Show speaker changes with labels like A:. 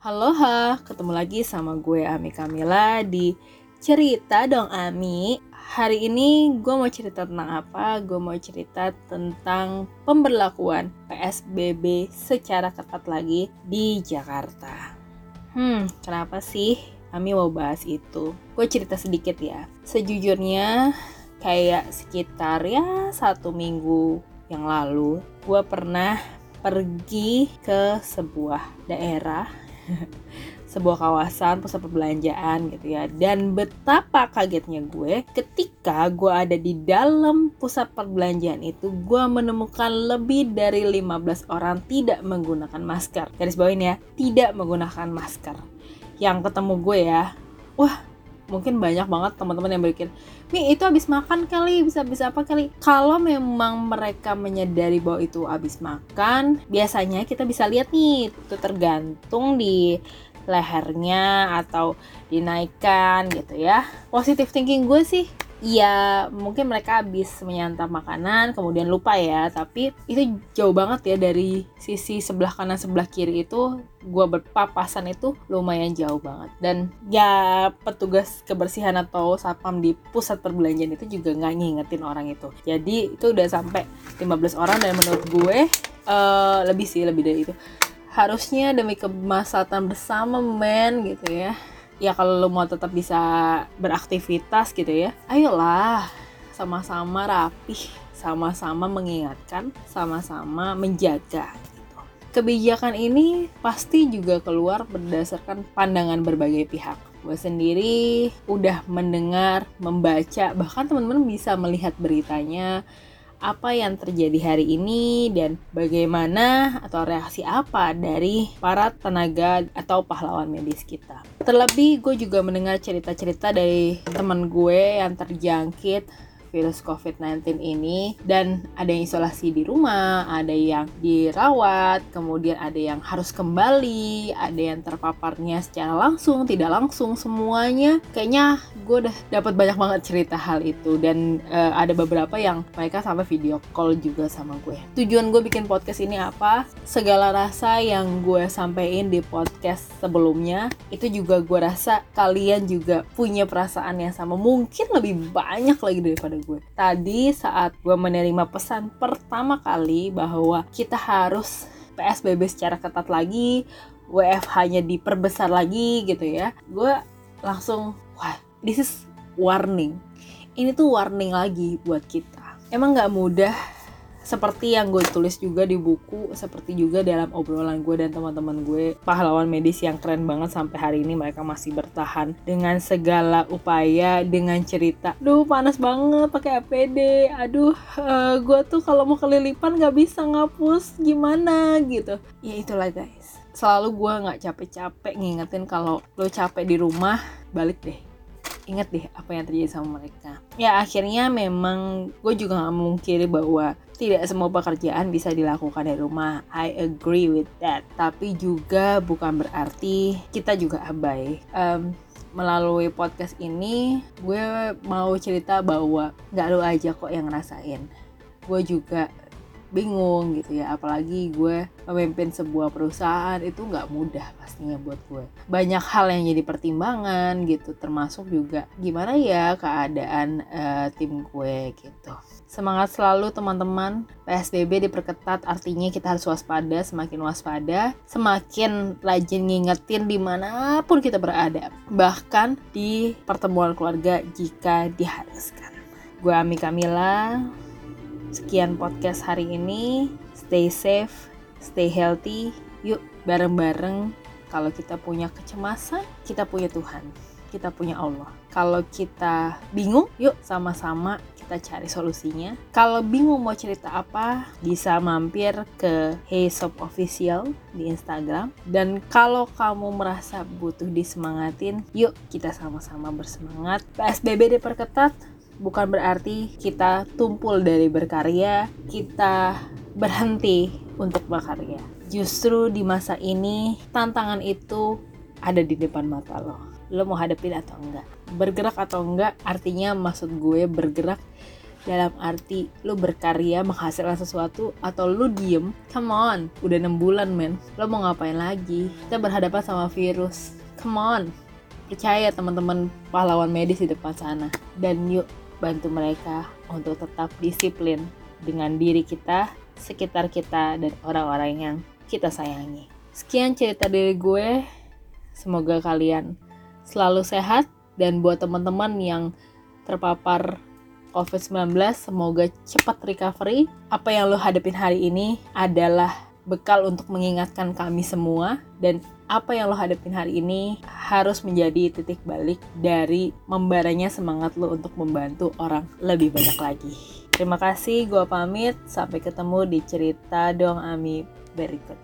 A: Halo ha, ketemu lagi sama gue Ami Kamila di Cerita Dong Ami Hari ini gue mau cerita tentang apa? Gue mau cerita tentang pemberlakuan PSBB secara ketat lagi di Jakarta Hmm, kenapa sih Ami mau bahas itu? Gue cerita sedikit ya Sejujurnya kayak sekitar ya satu minggu yang lalu Gue pernah pergi ke sebuah daerah sebuah kawasan pusat perbelanjaan gitu ya. Dan betapa kagetnya gue ketika gue ada di dalam pusat perbelanjaan itu gue menemukan lebih dari 15 orang tidak menggunakan masker. Garis bawain ya tidak menggunakan masker. Yang ketemu gue ya wah mungkin banyak banget teman-teman yang berpikir Mi itu habis makan kali bisa bisa apa kali? Kalau memang mereka menyadari bahwa itu habis makan biasanya kita bisa lihat nih itu tergantung di lehernya atau dinaikkan gitu ya. Positive thinking gue sih ya mungkin mereka habis menyantap makanan kemudian lupa ya. Tapi itu jauh banget ya dari sisi sebelah kanan sebelah kiri itu gua berpapasan itu lumayan jauh banget. Dan ya petugas kebersihan atau satpam di pusat perbelanjaan itu juga nggak ngingetin orang itu. Jadi itu udah sampai 15 orang dan menurut gue uh, lebih sih lebih dari itu. Harusnya demi kemaslahatan bersama men gitu ya ya kalau lo mau tetap bisa beraktivitas gitu ya ayolah sama-sama rapih sama-sama mengingatkan sama-sama menjaga gitu. kebijakan ini pasti juga keluar berdasarkan pandangan berbagai pihak gue sendiri udah mendengar membaca bahkan teman-teman bisa melihat beritanya apa yang terjadi hari ini dan bagaimana atau reaksi apa dari para tenaga atau pahlawan medis kita. Terlebih gue juga mendengar cerita-cerita dari teman gue yang terjangkit virus COVID-19 ini dan ada yang isolasi di rumah, ada yang dirawat, kemudian ada yang harus kembali, ada yang terpaparnya secara langsung, tidak langsung, semuanya kayaknya gue udah dapat banyak banget cerita hal itu dan uh, ada beberapa yang mereka sampai video call juga sama gue. Tujuan gue bikin podcast ini apa? Segala rasa yang gue sampaikan di podcast sebelumnya itu juga gue rasa kalian juga punya perasaan yang sama, mungkin lebih banyak lagi daripada gue. Tadi saat gue menerima pesan pertama kali bahwa kita harus PSBB secara ketat lagi, WFH-nya diperbesar lagi gitu ya. Gue langsung, wah, this is warning. Ini tuh warning lagi buat kita. Emang gak mudah seperti yang gue tulis juga di buku seperti juga dalam obrolan gue dan teman-teman gue pahlawan medis yang keren banget sampai hari ini mereka masih bertahan dengan segala upaya dengan cerita duh panas banget pakai APD aduh uh, gue tuh kalau mau kelilipan nggak bisa ngapus gimana? Gitu. Ya itulah guys. Selalu gue nggak capek-capek ngingetin kalau lo capek di rumah balik deh inget deh apa yang terjadi sama mereka. Ya akhirnya memang gue juga nggak mungkiri bahwa tidak semua pekerjaan bisa dilakukan dari rumah. I agree with that. Tapi juga bukan berarti kita juga abai. Um, melalui podcast ini gue mau cerita bahwa nggak lo aja kok yang ngerasain. Gue juga bingung gitu ya. Apalagi gue memimpin sebuah perusahaan itu nggak mudah pastinya buat gue. Banyak hal yang jadi pertimbangan gitu termasuk juga gimana ya keadaan uh, tim gue gitu. Semangat selalu teman-teman. PSBB diperketat artinya kita harus waspada semakin waspada semakin rajin ngingetin di mana pun kita berada. Bahkan di pertemuan keluarga jika diharuskan. Gue Ami Kamila Sekian podcast hari ini. Stay safe, stay healthy. Yuk bareng-bareng kalau kita punya kecemasan, kita punya Tuhan. Kita punya Allah. Kalau kita bingung, yuk sama-sama kita cari solusinya. Kalau bingung mau cerita apa, bisa mampir ke Hey Shop Official di Instagram. Dan kalau kamu merasa butuh disemangatin, yuk kita sama-sama bersemangat. PSBB diperketat, bukan berarti kita tumpul dari berkarya, kita berhenti untuk berkarya. Justru di masa ini tantangan itu ada di depan mata lo. Lo mau hadapin atau enggak? Bergerak atau enggak artinya maksud gue bergerak dalam arti lu berkarya menghasilkan sesuatu atau lu diem come on udah 6 bulan men lo mau ngapain lagi kita berhadapan sama virus come on percaya teman-teman pahlawan medis di depan sana dan yuk bantu mereka untuk tetap disiplin dengan diri kita sekitar kita dan orang-orang yang kita sayangi. Sekian cerita dari gue. Semoga kalian selalu sehat. Dan buat teman-teman yang terpapar COVID-19 semoga cepat recovery. Apa yang lo hadapin hari ini adalah bekal untuk mengingatkan kami semua dan apa yang lo hadapin hari ini harus menjadi titik balik dari membaranya semangat lo untuk membantu orang lebih banyak lagi. Terima kasih, gue pamit. Sampai ketemu di cerita dong Ami berikut.